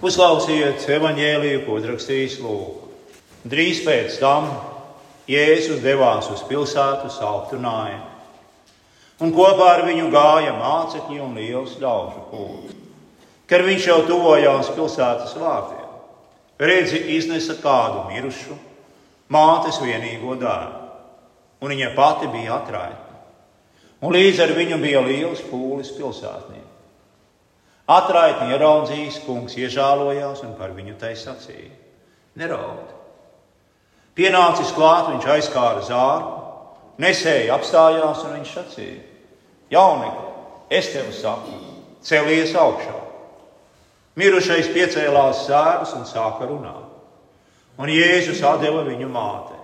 Uzklausiet evaņģēliju, ko rakstījis Lūks. Drīz pēc tam Jēzus devās uz pilsētu sauktu Nāju. Un kopā ar viņu gāja mācekļi un liels ļaužu pūlis. Kad viņš jau tuvojās pilsētas vārtiem, redzi iznesa kādu mirušu, mātes vienīgo dēlu, un viņa pati bija atraita. Un līdz ar viņu bija liels pūlis pilsētnieku. Atraitni ieraudzījis, kungs iežālojās un par viņu tai sacīja: Neraud! Pienācis klāt, viņš aizkāra zāru, nesēja apstājās un viņš sacīja: Jaunekli, es tev saku, celies augšā! Mirušais piecēlās sēras un sāka runāt, un Jēzus deva viņu mātei.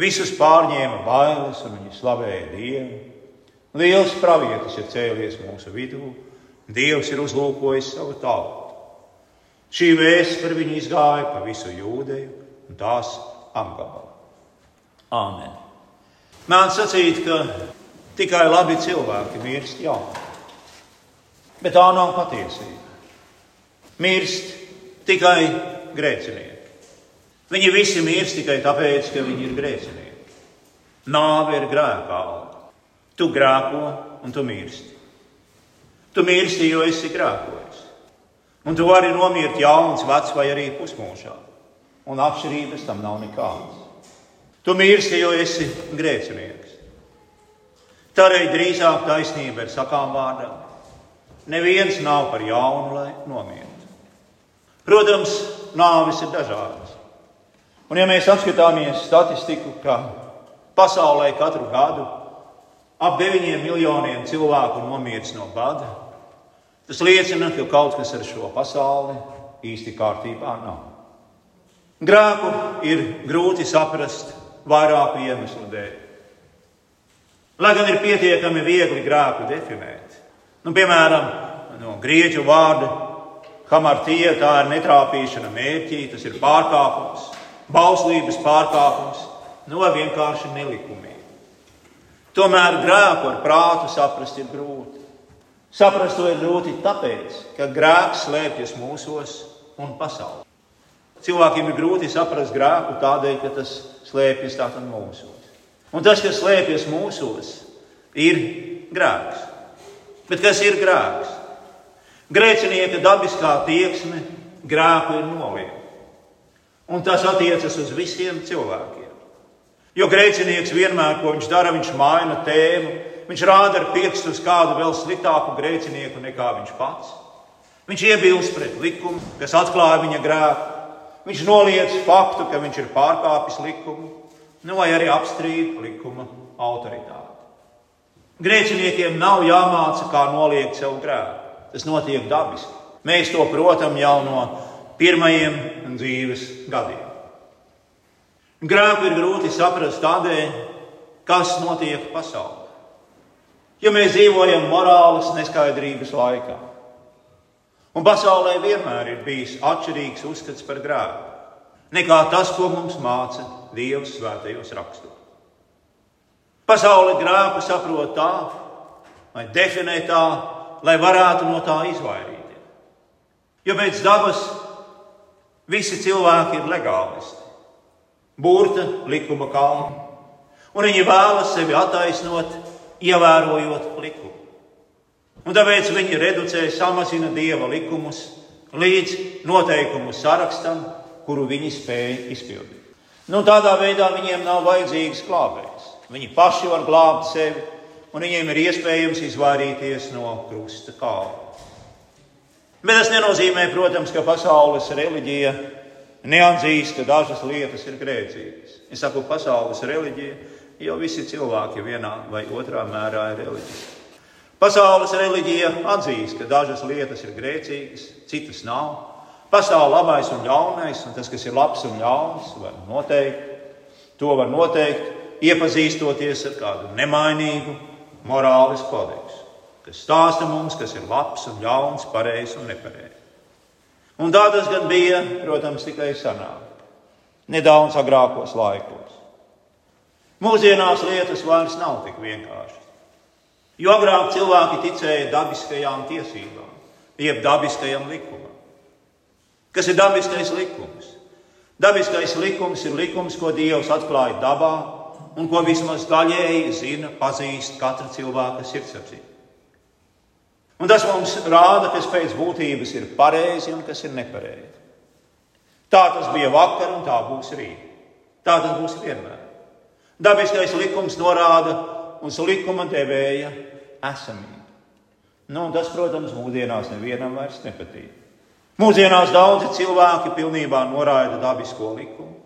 Visus pārņēma bailes, un viņi slavēja Dievu. Liels pravietis ir cēlies mūsu vidū Dievs ir uzlūkojis savu tautu. Šī vēsts par viņu izgāja pa visu jūdeju un tās apgabalu. Āmen. Mēdz sacīt, ka tikai labi cilvēki mirst jauni. Bet tā nav patiesība. Mirst tikai grēcinieki. Viņi visi mirst tikai tāpēc, ka viņi ir grēcinieki. Nāve ir grēkā. Tu grēko un tu mirsti. Tu mirsti, jo esi grēkojis. Un tu vari nomirt jauns, vecs vai arī pusmūžā. Un atšķirības tam nav nekādas. Tu mirsti, jo esi grēcinieks. Tādēļ drīzāk taisnība ir sakām vārdā. Neviens nav par jaunu, lai nomirtu. Protams, nāvis ir dažādas. Un ja mēs apskatāmies statistiku, ka pasaulē katru gadu ap 9 miljoniem cilvēku nomirst no bada, Tas liecina, ka kaut kas ar šo pasauli īsti kārtībā nav. Grēku ir grūti saprast vairāku iemeslu dēļ. Lai gan ir pietiekami viegli grēku definēt. Nu, piemēram, no grieķu vārda hamartija tā ir netrāpīšana mērķī, tas ir pārkāpums, bauslības pārkāpums, no nu, vienkārši nelikumīgi. Tomēr grēku ar prātu saprast ir grūti. Saprast to ir grūti tāpēc, ka grēks slēpjas mūsos un pasaulē. Cilvēkiem ir grūti saprast grēku tādēļ, ka tas slēpjas tātad mūsos. Un tas, kas slēpjas mūsos, ir grēks. Bet kas ir grēks? Grēcinieka dabiskā tieksme grēku ir noliekta. Un tas attiecas uz visiem cilvēkiem. Jo grēcinieks vienmēr, ko viņš dara, viņš maina tēmu, Viņš rāda ar pirkstu uz kādu vēl sliktāku grēcinieku nekā viņš pats. Viņš iebilst pret likumu, kas atklāja viņa grēku. Viņš noliedz faktu, ka viņš ir pārkāpis likumu, nu, vai arī apstrīd likuma autoritāti. Grēciniekiem nav jāmāca, kā noliegt savu grēku. Tas notiek dabiski. Mēs to protam jau no pirmajiem dzīves gadiem. Grēku ir grūti saprast tādēļ, kas notiek pasaulē jo mēs dzīvojam morāles neskaidrības laikā. Un pasaulē vienmēr ir bijis atšķirīgs uzskats par grēku nekā tas, ko mums māca Dievs svētajos rakstos. Pasaule grēku saprot tā, vai definē tā, lai varētu no tā izvairīties. Jo pēc dabas visi cilvēki ir legālisti, burta likuma kalni, un viņi vēlas sevi attaisnot ievērojot likumu. Un tāpēc viņi reducē, samazina dieva likumus līdz noteikumu sarakstam, kuru viņi spēja izpildīt. Nu, tādā veidā viņiem nav vajadzīgs glābējs. Viņi paši var glābt sevi, un viņiem ir iespējams izvairīties no krusta kāla. Bet tas nenozīmē, protams, ka pasaules reliģija neatzīst, ka dažas lietas ir grēcīgas. Es saku, pasaules reliģija jo visi cilvēki vienā vai otrā mērā ir reliģiski. Pasaules reliģija atzīst, ka dažas lietas ir grēcīgas, citas nav. Pastāv labais un ļaunais, un tas, kas ir labs un ļauns, var noteikt. To var noteikt, iepazīstoties ar kādu nemainīgu morāles kodeksu, kas stāsta mums, kas ir labs un ļauns, pareizs un nepareizs. Un tā tas gan bija, protams, tikai sanāk, nedaudz agrākos laikos. Mūsdienās lietas vairs nav tik vienkāršas. Jo agrāk cilvēki ticēja dabiskajām tiesībām, jeb dabiskajam likumam. Kas ir dabiskais likums? Dabiskais likums ir likums, ko Dievs atklāja dabā un ko vismaz daļēji zina, pazīst katra cilvēka sirdsapziņa. Un tas mums rāda, kas pēc būtības ir pareizi un kas ir nepareizi. Tā tas bija vakar un tā būs rīt. Tā tas būs vienmēr. Dabiskais likums norāda uz likuma devēja esamību. Nu, tas, protams, mūsdienās nevienam vairs nepatīk. Mūsdienās daudzi cilvēki pilnībā noraida dabisko likumu.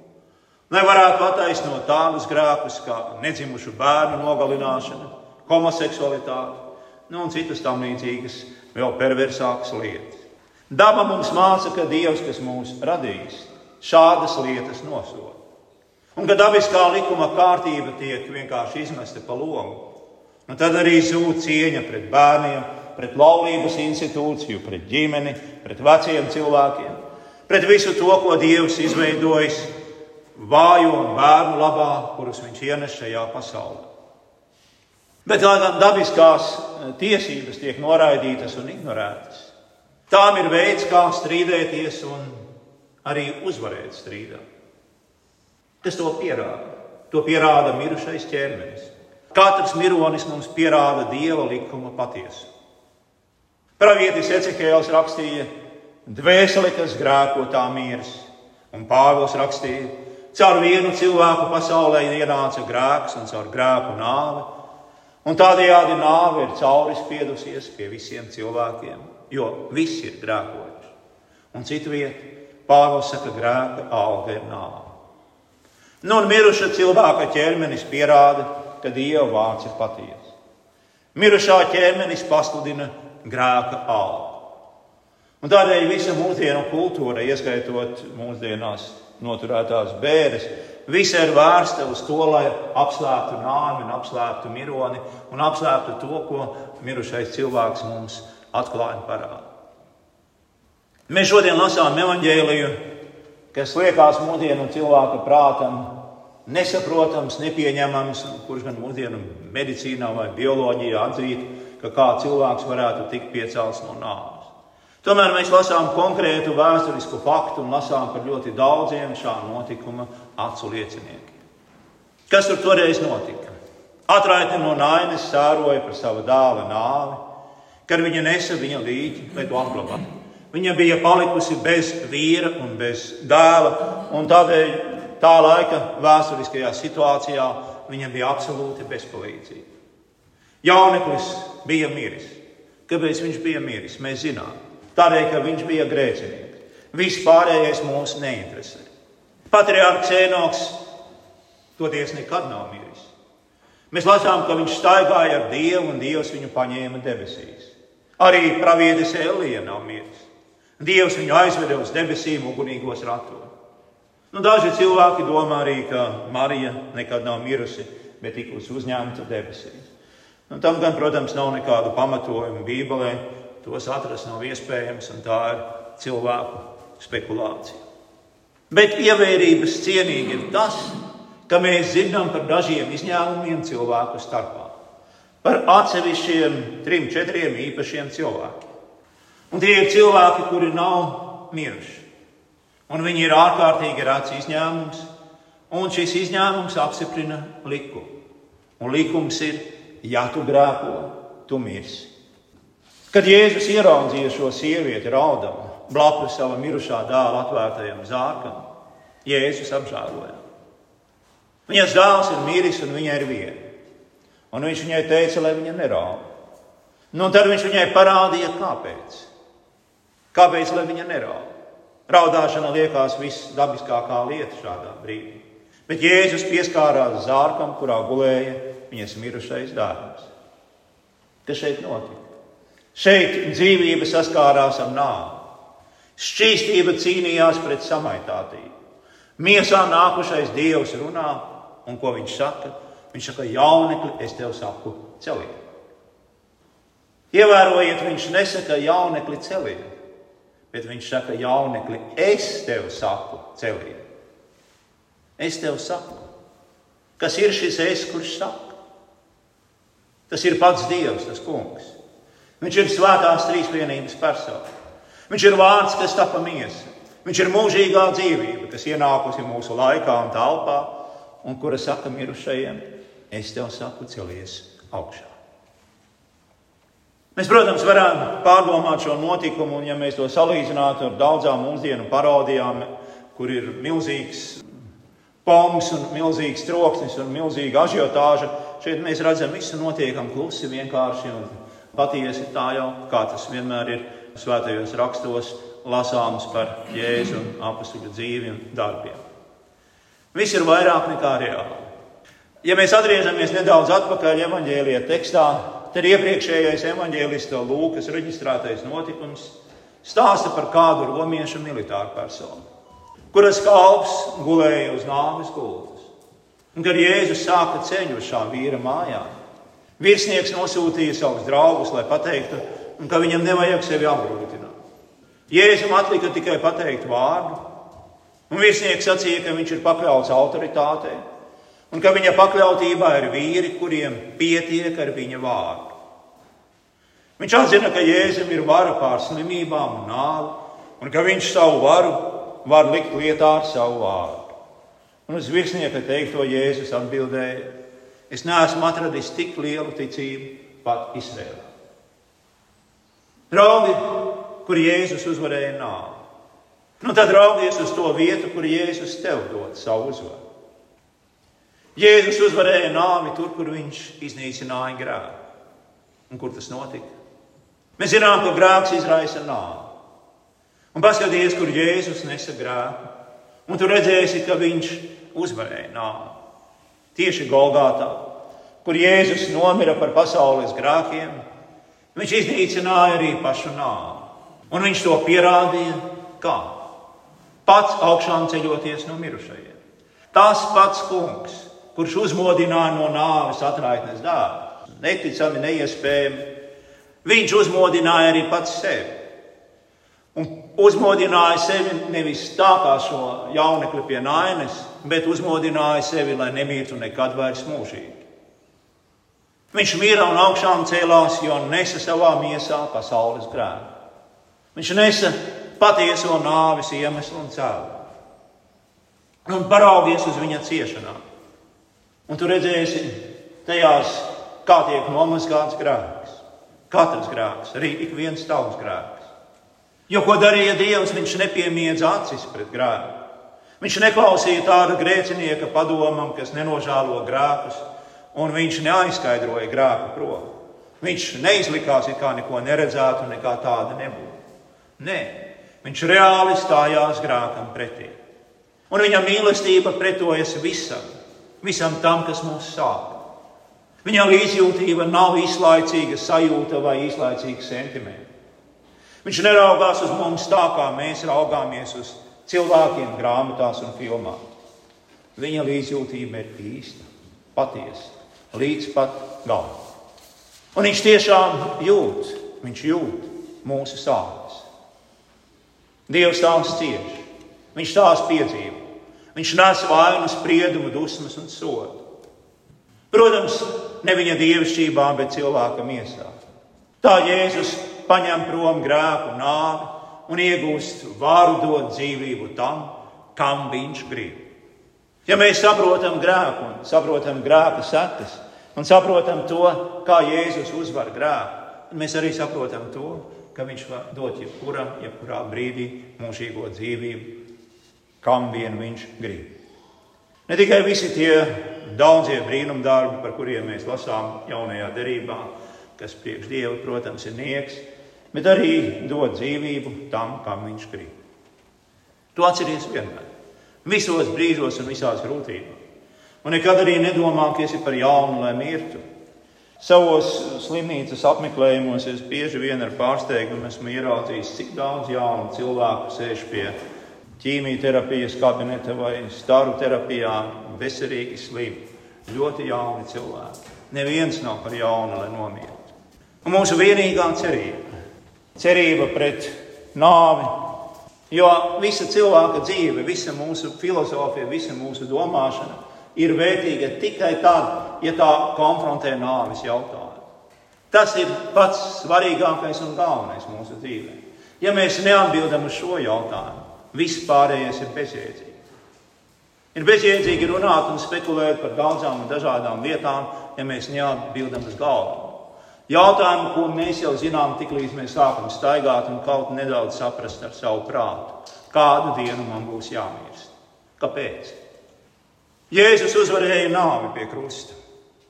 Nevarētu attaisnot tādus grēkus kā nedzimušu bērnu nogalināšana, homoseksualitāte nu, un citas tam līdzīgas, vēl perversākas lietas. Daba mums māca, ka Dievs, kas mūs radījis, šādas lietas nosoda. Un kad dabiskā likuma kārtība tiek vienkārši izmesta pa logu, nu tad arī zūd cieņa pret bērniem, pret laulības institūciju, pret ģimeni, pret veciem cilvēkiem, pret visu to, ko Dievs izveidojis vājo un bērnu labā, kurus viņš ienes šajā pasaulē. Bet lai gan dabiskās eh, tiesības tiek noraidītas un ignorētas, tām ir veids, kā strīdēties un arī uzvarēt strīdā. Kas to pierāda? To pierāda mirušais ķermenis. Katrs mironis mums pierāda dieva likuma patiesu. Pravietis Ecehēls rakstīja, dvēseli, kas grēko tā mirs, un Pāvils rakstīja, Caur vienu cilvēku pasaulē ienāca grēks un caur grēku nāve. Un tādējādi nāve ir cauri spiedusies pie visiem cilvēkiem, jo visi ir grēkojuši. Un citu vietu Pāvils saka, ka grēka alga ir nāve. Nu, un miruša cilvēka ķermenis pierāda, ka Dieva vārds ir patiesa. Mirušā ķermenis pasludina grēka algu. Un tādēļ visa mūsdienu kultūra, ieskaitot mūsdienās noturētās bēres. Visa ir vērsta uz to, lai apslēptu nāvi, apslēptu mironi un apslēptu to, ko mirušais cilvēks mums atklāja un parāda. Mēs šodien lasām evanģēliju, kas liekas mūsdienu cilvēka prātam nesaprotams, nepieņemams, kurš gan mūsdienu medicīnā vai bioloģijā atzītu, ka kā cilvēks varētu tikt piecelts no nāves. Tomēr mēs lasām konkrētu vēsturisku faktu un lasām par ļoti daudziem šā notikuma acu lieciniekiem. Kas tur toreiz notika? Atraiti no nainas sēroja par savu dēla nāvi, kad viņa nesa viņa līķi, lai to apglabātu. Viņa bija palikusi bez vīra un bez dēla, un tādēļ tā laika vēsturiskajā situācijā viņa bija absolūti bezpalīdzīga. Jauneklis bija miris. Kāpēc viņš bija miris? Mēs zinām. Tādēļ, ka viņš bija grēcinieks. Viss pārējais mūs neinteresē. Patriārhs Enoks toties nekad nav miris. Mēs lasām, ka viņš staigāja ar Dievu un Dievs viņu paņēma debesīs. Arī pravietis Elija nav miris. Dievs viņu aizveda uz debesīm ugunīgos ratos. Nu, daži cilvēki domā arī, ka Marija nekad nav mirusi, bet tikusi uzņemta debesīs. Nu, tam gan, protams, nav nekādu pamatojumu Bībelē, tos atrast nav iespējams, un tā ir cilvēku spekulācija. Bet ievērības cienīgi ir tas, ka mēs zinām par dažiem izņēmumiem cilvēku starpā. Par atsevišķiem, trim, četriem īpašiem cilvēkiem. Un tie ir cilvēki, kuri nav miruši. Un viņi ir ārkārtīgi rēts izņēmums, un šis izņēmums apstiprina likumu. Un likums ir, ja tu grēko, tu mirsi. Kad Jēzus ieraudzīja šo sievieti raudamu blakus savam mirušā dēla atvērtajam zārkam, Jēzus apžēloja. Viņas dēls ir miris un viņa ir viena. Un viņš viņai teica, lai viņa neraud. Nu, tad viņš viņai parādīja, kāpēc. Kāpēc lai viņa neraud? Raudāšana liekas visdabiskākā lieta šādā brīdī. Bet Jēzus pieskārās zārkam, kurā gulēja viņas mirušais dēls. Kas šeit notika? Šeit dzīvība saskārās ar nāvi. Šķīstība cīnījās pret samaitātību. Miesā nākušais dievs runā, un ko viņš saka? Viņš saka, jaunekli, es tev saku, celiet. Ievērojiet, viņš nesaka jaunekli celiet, bet viņš saka, jaunekli, es tev saku, celiet. Es tev saku, kas ir šis es, kurš saka? Tas ir pats Dievs, tas kungs. Viņš ir svētās trīsvienības persona. Viņš ir vārds, kas tapa miesa. Viņš ir mūžīgā dzīvība, kas ienākusi mūsu laikā un telpā, un kura saka mirušajiem, es tev saku, celies augšā. Mēs, protams, varam pārdomāt šo notikumu, un ja mēs to salīdzinātu ar daudzām mūsdienu parodijām, kur ir milzīgs poms un milzīgs troksnis un milzīga ažiotāža, šeit mēs redzam, visu notiekam klusi, vienkārši un patiesi tā jau, kā tas vienmēr ir svētajos rakstos lasāms par Jēzu un apakstuļu dzīvi un darbiem. Viss ir vairāk nekā reāli. Ja mēs atgriežamies nedaudz atpakaļ evanģēlijā tekstā, tad iepriekšējais evanģēlista Lūkas reģistrētais notikums stāsta par kādu romiešu militāru personu, kuras kalps gulēja uz nāves gultas. Un, kad Jēzus sāka ceļu uz šā vīra mājām, virsnieks nosūtīja savus draugus, lai pateiktu, ka viņam nevajag sevi apgrūtināt. Jēzum atlika tikai pateikt vārdu, un virsnieks sacīja, ka viņš ir pakļauts autoritātei, un ka viņa pakļautībā ir vīri, kuriem pietiek ar viņa vārdu. Viņš atzina, ka Jēzum ir vara pār slimībām un nāvi, un ka viņš savu varu var likt lietā ar savu vārdu. Un uz virsnieka teikto Jēzus atbildēja: Es neesmu atradis tik lielu ticību pat Izrēlā. Draugi, kur Jēzus uzvarēja nāvi. Nu, tad raugies uz to vietu, kur Jēzus tev dod savu uzvaru. Jēzus uzvarēja nāvi tur, kur viņš iznīcināja grēku. Un kur tas notika? Mēs zinām, ka grēks izraisa nāvi. Un paskatieties, kur Jēzus nesa grēku. Un tu redzēsi, ka viņš uzvarēja nāvi. Tieši Golgātā, kur Jēzus nomira par pasaules grēkiem, viņš iznīcināja arī pašu nāvi. Un viņš to pierādīja kā? Pats augšām ceļoties no mirušajiem. Tas pats kungs, kurš uzmodināja no nāves atraitnes dārbu, neticami, neiespējami, viņš uzmodināja arī pats sevi. Un uzmodināja sevi nevis tā kā šo jaunekli pie nainas, bet uzmodināja sevi, lai nemirtu nekad vairs mūžīgi. Viņš mīra un augšām cēlās, jo nesa savā miesā pasaules grēku. Viņš nesa patieso nāves iemeslu un cēlu. Un paraugies uz viņa ciešanām. Un tu redzēsi tajās, kā tiek nomazgāts grēks. Katrs grēks, arī ik viens tavs grēks. Jo ko darīja Dievs, viņš nepiemiedz acis pret grēku. Viņš neklausīja tāda grēcinieka padomam, kas nenožēlo grēkus, un viņš neaizskaidroja grēku prom. Viņš neizlikās, it kā neko neredzētu, nekā tāda nebūtu. Nē, viņš reāli stājās grākam pretī. Un viņa mīlestība pretojas visam, visam tam, kas mūs sāp. Viņa līdzjūtība nav īslaicīga sajūta vai īslaicīga sentimenta. Viņš neraugās uz mums tā, kā mēs raugāmies uz cilvēkiem, grāmatās un filmās. Viņa līdzjūtība ir īsta, patiesa, līdz pat galam. Un viņš tiešām jūt, viņš jūt mūsu sāpes. Dievs tās cieš, viņš tās piedzīvo. Viņš nes vainu, spriedumu, dusmas un sodu. Protams, ne viņa dievišķībā, bet cilvēka miesā. Tā Jēzus paņem prom grēku, nāvi un iegūst varu dot dzīvību tam, kam viņš grib. Ja mēs saprotam grēku un saprotam grēka sekas un saprotam to, kā Jēzus uzvar grēku, mēs arī saprotam to, ka viņš var dot jebkuram, jebkurā brīdī mūžīgo dzīvību, kam vien viņš grib. Ne tikai visi tie daudzie brīnumdarbi, par kuriem mēs lasām jaunajā derībā, kas priekš Dieva, protams, ir nieks, bet arī dot dzīvību tam, kam viņš grib. To atceries vienmēr, visos brīžos un visās grūtībās. Un nekad arī nedomā, ka esi par jaunu, lai mirtu. Savos slimnīcas apmeklējumos es bieži vien ar pārsteigumu esmu ieraudzījis, cik daudz jaunu cilvēku sēž pie ķīmijterapijas kabineta vai staru terapijā, veselīgi slimi. Ļoti jauni cilvēki. Neviens nav par jaunu, lai nomiertu. Un mūsu vienīgā cerība, cerība pret nāvi, jo visa cilvēka dzīve, visa mūsu filozofija, visa mūsu domāšana ir vērtīga tikai tad, ja tā konfrontē nāves jautājumu. Tas ir pats svarīgākais un galvenais mūsu dzīvē. Ja mēs neatbildam uz šo jautājumu, Viss pārējais ir bezjēdzīgi. Ir bezjēdzīgi runāt un spekulēt par daudzām un dažādām lietām, ja mēs neatbildam uz galvu. Jautājumu, ko mēs jau zinām, tiklīdz mēs sākam staigāt un kaut nedaudz saprast ar savu prātu, kādu dienu man būs jāmirst. Kāpēc? Jēzus uzvarēja nāvi pie krusta.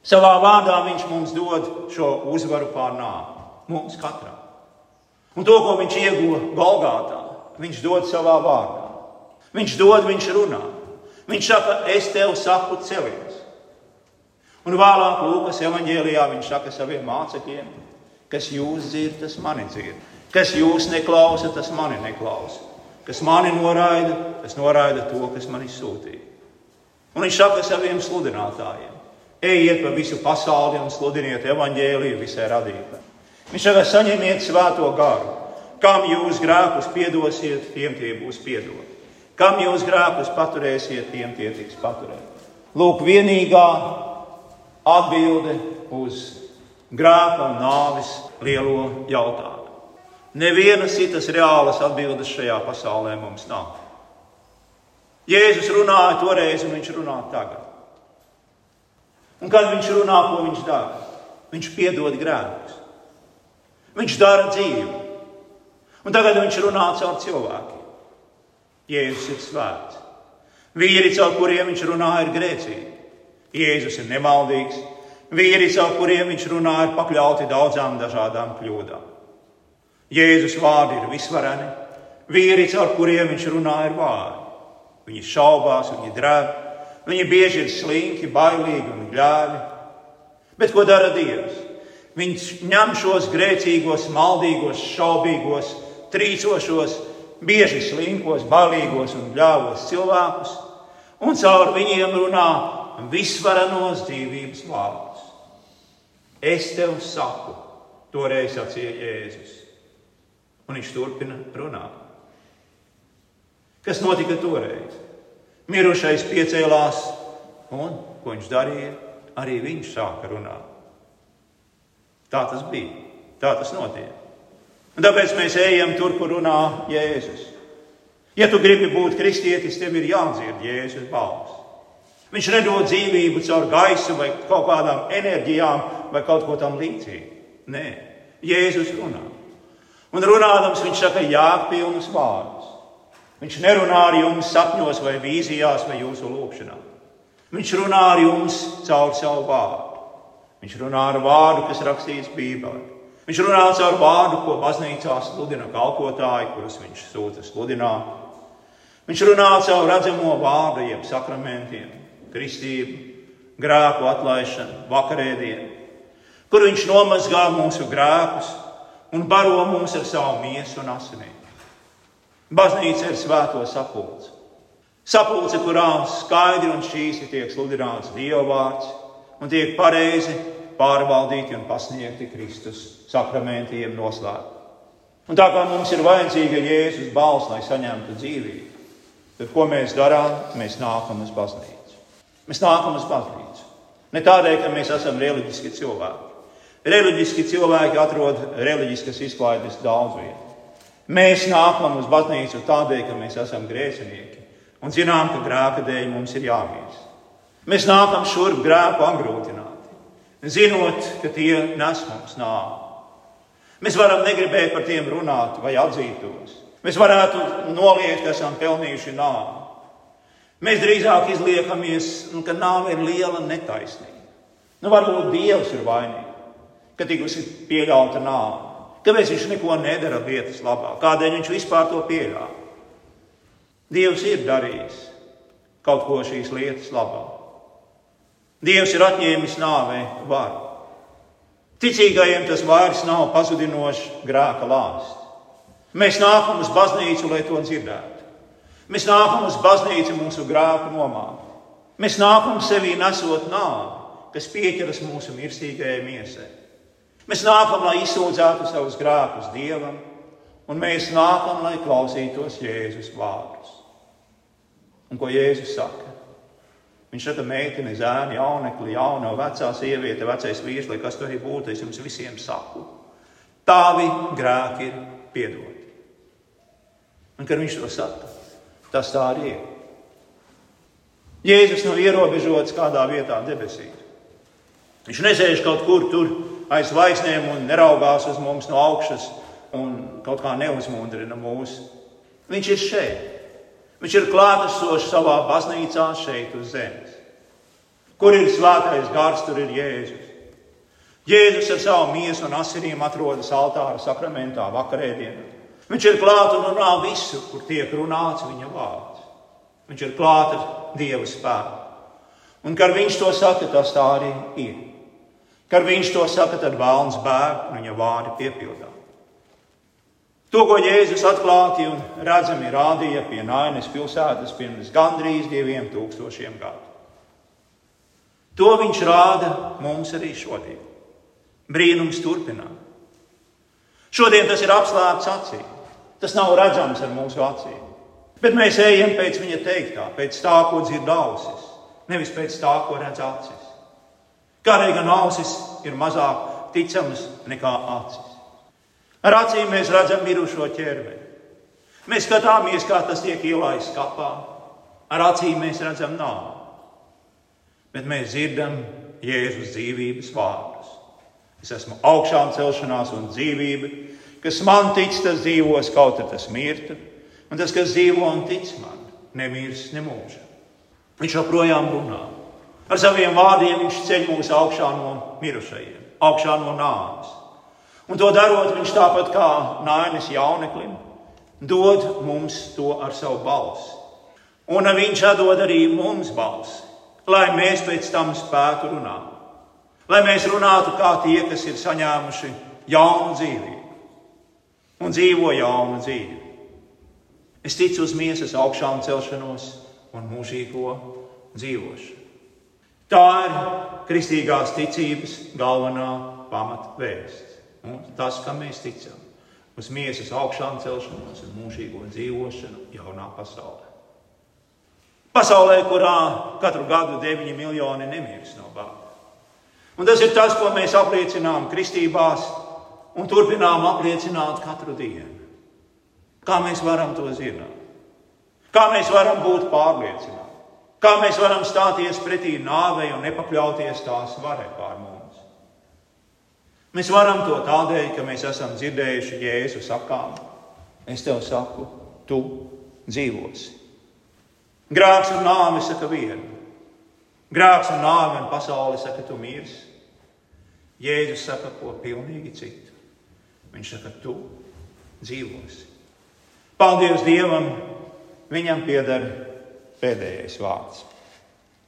Savā vārdā viņš mums dod šo uzvaru pār nāvi. Mums katram. Un to, ko viņš ieguva Golgātā, viņš dod savā vārdā. Viņš dod, viņš runā. Viņš saka, es tev saku, celies. Un vēlāk Lūkas evanģēlijā viņš saka saviem mācekļiem, kas jūs dzirdat, tas mani dzird. Kas jūs neklausa, tas mani neklausa. Kas mani noraida, tas noraida to, kas man izsūtīja. Un viņš saka saviem sludinātājiem: Ejiet pa visu pasauli un sludiniet evaņģēliju visai radībai. Viņš saka, saņemiet svēto garu. Kam jūs grēkus piedosiet, tiem tie būs piedoti. Kam jūs grēkus paturēsiet, tiem tie tiks paturēti. Lūk, vienīgā atbilde uz grēka un nāves lielo jautājumu. Nevienas citas reālas atbildes šajā pasaulē mums nav. Jēzus runāja toreiz, un viņš runā tagad. Un kad viņš runā, ko viņš dara? Viņš piedod grēkus. Viņš dara dzīvi. Un tagad viņš runā caur cilvēkiem. Jēzus ir svēts. Vīri, caur kuriem viņš runā, ir grēcīgi. Jēzus ir nemaldīgs. Vīri, caur kuriem viņš runā, ir pakļauti daudzām dažādām kļūdām. Jēzus vārdi ir visvareni. Vīri, caur kuriem viņš runā, ir vārdi. Viņi šaubās, viņi drēb, viņi bieži ir slinki, bailīgi un gļēvi. Bet ko dara Dievs? Viņš ņem šos grēcīgos, maldīgos, šaubīgos, trīcošos, bieži slinkos, bailīgos un gļāvos cilvēkus un caur viņiem runā visvarenos dzīvības vārdus. Es tev saku, toreiz sacīja Jēzus. Un viņš turpina runāt. Kas notika toreiz? Mirušais piecēlās, un ko viņš darīja? Arī viņš sāka runāt. Tā tas bija, tā tas notiek. Un tāpēc mēs ejam tur, kur runā Jēzus. Ja tu gribi būt kristietis, tev ir jādzird Jēzus balss. Viņš nedod dzīvību caur gaisu vai kaut kādām enerģijām vai kaut ko tam līdzīgu. Nē, Jēzus runā. Un runādams, viņš saka jāpilnus vārdus. Viņš nerunā ar jums sapņos vai vīzijās vai jūsu lūgšanā. Viņš runā ar jums caur savu vārdu. Viņš runā ar vārdu, kas rakstīts Bībelē. Viņš runā caur vārdu, ko baznīcā sludina kalpotāji, kurus viņš sūta sludināt. Viņš runā caur redzamo vārdu, jeb sakramentiem, kristību, grēku atlaišanu, vakarēdienu, kur viņš nomazgā mūsu grēkus un baro mūs ar savu miesu un asinīm. Baznīca ir svēto sapulce. Sapulce, kurā skaidri un šķīsti tiek sludināts Dieva vārds un tiek pareizi pārvaldīti un pasniegti Kristus sakramentiem noslēgti. Un tā kā mums ir vajadzīga Jēzus balss, lai saņemtu dzīvību, tad ko mēs darām? Mēs nākam uz baznīcu. Mēs nākam uz baznīcu. Ne tādēļ, ka mēs esam reliģiski cilvēki. Reliģiski cilvēki atrod reliģiskas izklaides daudz vietā. Mēs nākam uz baznīcu tādēļ, ka mēs esam grēcinieki un zinām, ka grēka dēļ mums ir jāmīst. Mēs nākam šurp grēku apgrūtināti, zinot, ka tie nes mums nāvi. Mēs varam negribēt par tiem runāt vai atzīt tos. Mēs varētu noliegt, ka esam pelnījuši nāvi. Mēs drīzāk izliekamies, nu, ka nāve ir liela netaisnība. Nu, varbūt Dievs ir vainīgs, ka tikusi pieļauta nāve. Kāpēc viņš neko nedara lietas labā? Kādēļ viņš vispār to pieļāva? Dievs ir darījis kaut ko šīs lietas labā. Dievs ir atņēmis nāvei varu. Ticīgajiem tas vairs nav pazudinošs grēka lāsts. Mēs nākam uz baznīcu, lai to dzirdētu. Mēs nākam uz baznīcu mūsu grēku nomākt. Mēs nākam sevī nesot nāvi, kas pieķeras mūsu mirstīgajai miesai. Mēs nākam, lai izsūdzētu savus grēkus Dievam, un mēs nākam, lai klausītos Jēzus vārdus. Un ko Jēzus saka? Viņš saka, meitene, zēni, jaunekli, jauna, vecā sieviete, vecais vīrs, lai kas tur arī būtu, es jums visiem saku. Tavi grēki ir piedoti. Un kad viņš to saka, Tas tā arī ir. Jēzus nav ierobežots kādā vietā debesīs. Viņš nesēž kaut kur tur aiz vaisnēm un neraugās uz mums no augšas un kaut kā neuzmundrina mūs. Viņš ir šeit. Viņš ir klātesošs savā baznīcā šeit uz zemes. Kur ir svētais gars, tur ir Jēzus. Jēzus ar savu miesu un asinīm atrodas altāra sakramentā vakarēdienā. Viņš ir klāts un runā visu, kur tiek runāts viņa vārds. Viņš ir klāts ar Dieva spēku. Un, kad viņš to saka, tas tā arī ir. Kad viņš to saka, tad vēlams bēg un viņa vārdi piepildās. To, ko Jēzus atklāti un redzami rādīja pie Nainas pilsētas pirms gandrīz diviem tūkstošiem gadu. To viņš rāda mums arī šodien. Brīnums turpinās. Šodien tas ir apslēpts acīm. Tas nav redzams ar mūsu acīm. Bet mēs ejam pēc viņa teiktā, pēc tā, ko dzird ausis, nevis pēc tā, ko redz acis. Kādēļ gan ausis ir mazāk ticamas nekā acis? Ar acīm mēs redzam mirušo ķermeni. Mēs skatāmies, kā tas tiek ielaists kapā. Ar acīm mēs redzam nāvi. Bet mēs dzirdam Jēzus dzīvības vārdus. Es esmu augšām celšanās un dzīvība. Kas man tic, tas dzīvos, kaut arī tas mirtu. Un tas, kas dzīvo un tic man, nemirs nemūžā. Viņš joprojām runā. Ar saviem vārdiem viņš ceļ mūs augšā no mirušajiem, augšā no nāves. Un to darot, viņš tāpat kā Nainis jauneklim, dod mums to ar savu balsi. Un viņš dod arī mums balsi, lai mēs pēc tam spētu runāt. Lai mēs runātu kā tie, kas ir saņēmuši jaunu dzīvību un dzīvo jaunu dzīvi. Es ticu uz miesas augšām celšanos un mūžīgo dzīvošanu. Tā ir kristīgās ticības galvenā pamatvēsts. Tas, kam mēs ticam, uz miesas augšām celšanos un mūžīgo dzīvošanu jaunā pasaulē. Pasaulē, kurā katru gadu 9 miljoni nemirst no bāda. Un tas ir tas, ko mēs apliecinām kristībās, un turpinām apliecināt katru dienu. Kā mēs varam to zināt? Kā mēs varam būt pārliecināti? Kā mēs varam stāties pretī nāvei un nepakļauties tās varai pār mums? Mēs varam to tādēļ, ka mēs esam dzirdējuši Jēzu sakām. Es tev saku, tu dzīvosi. Grāks un nāve saka vienu. Grāks un nāve un pasaule saka, tu mirsi. Jēzus saka ko pilnīgi citu. Viņš saka, tu dzīvosi. Paldies Dievam, viņam pieder pēdējais vārds.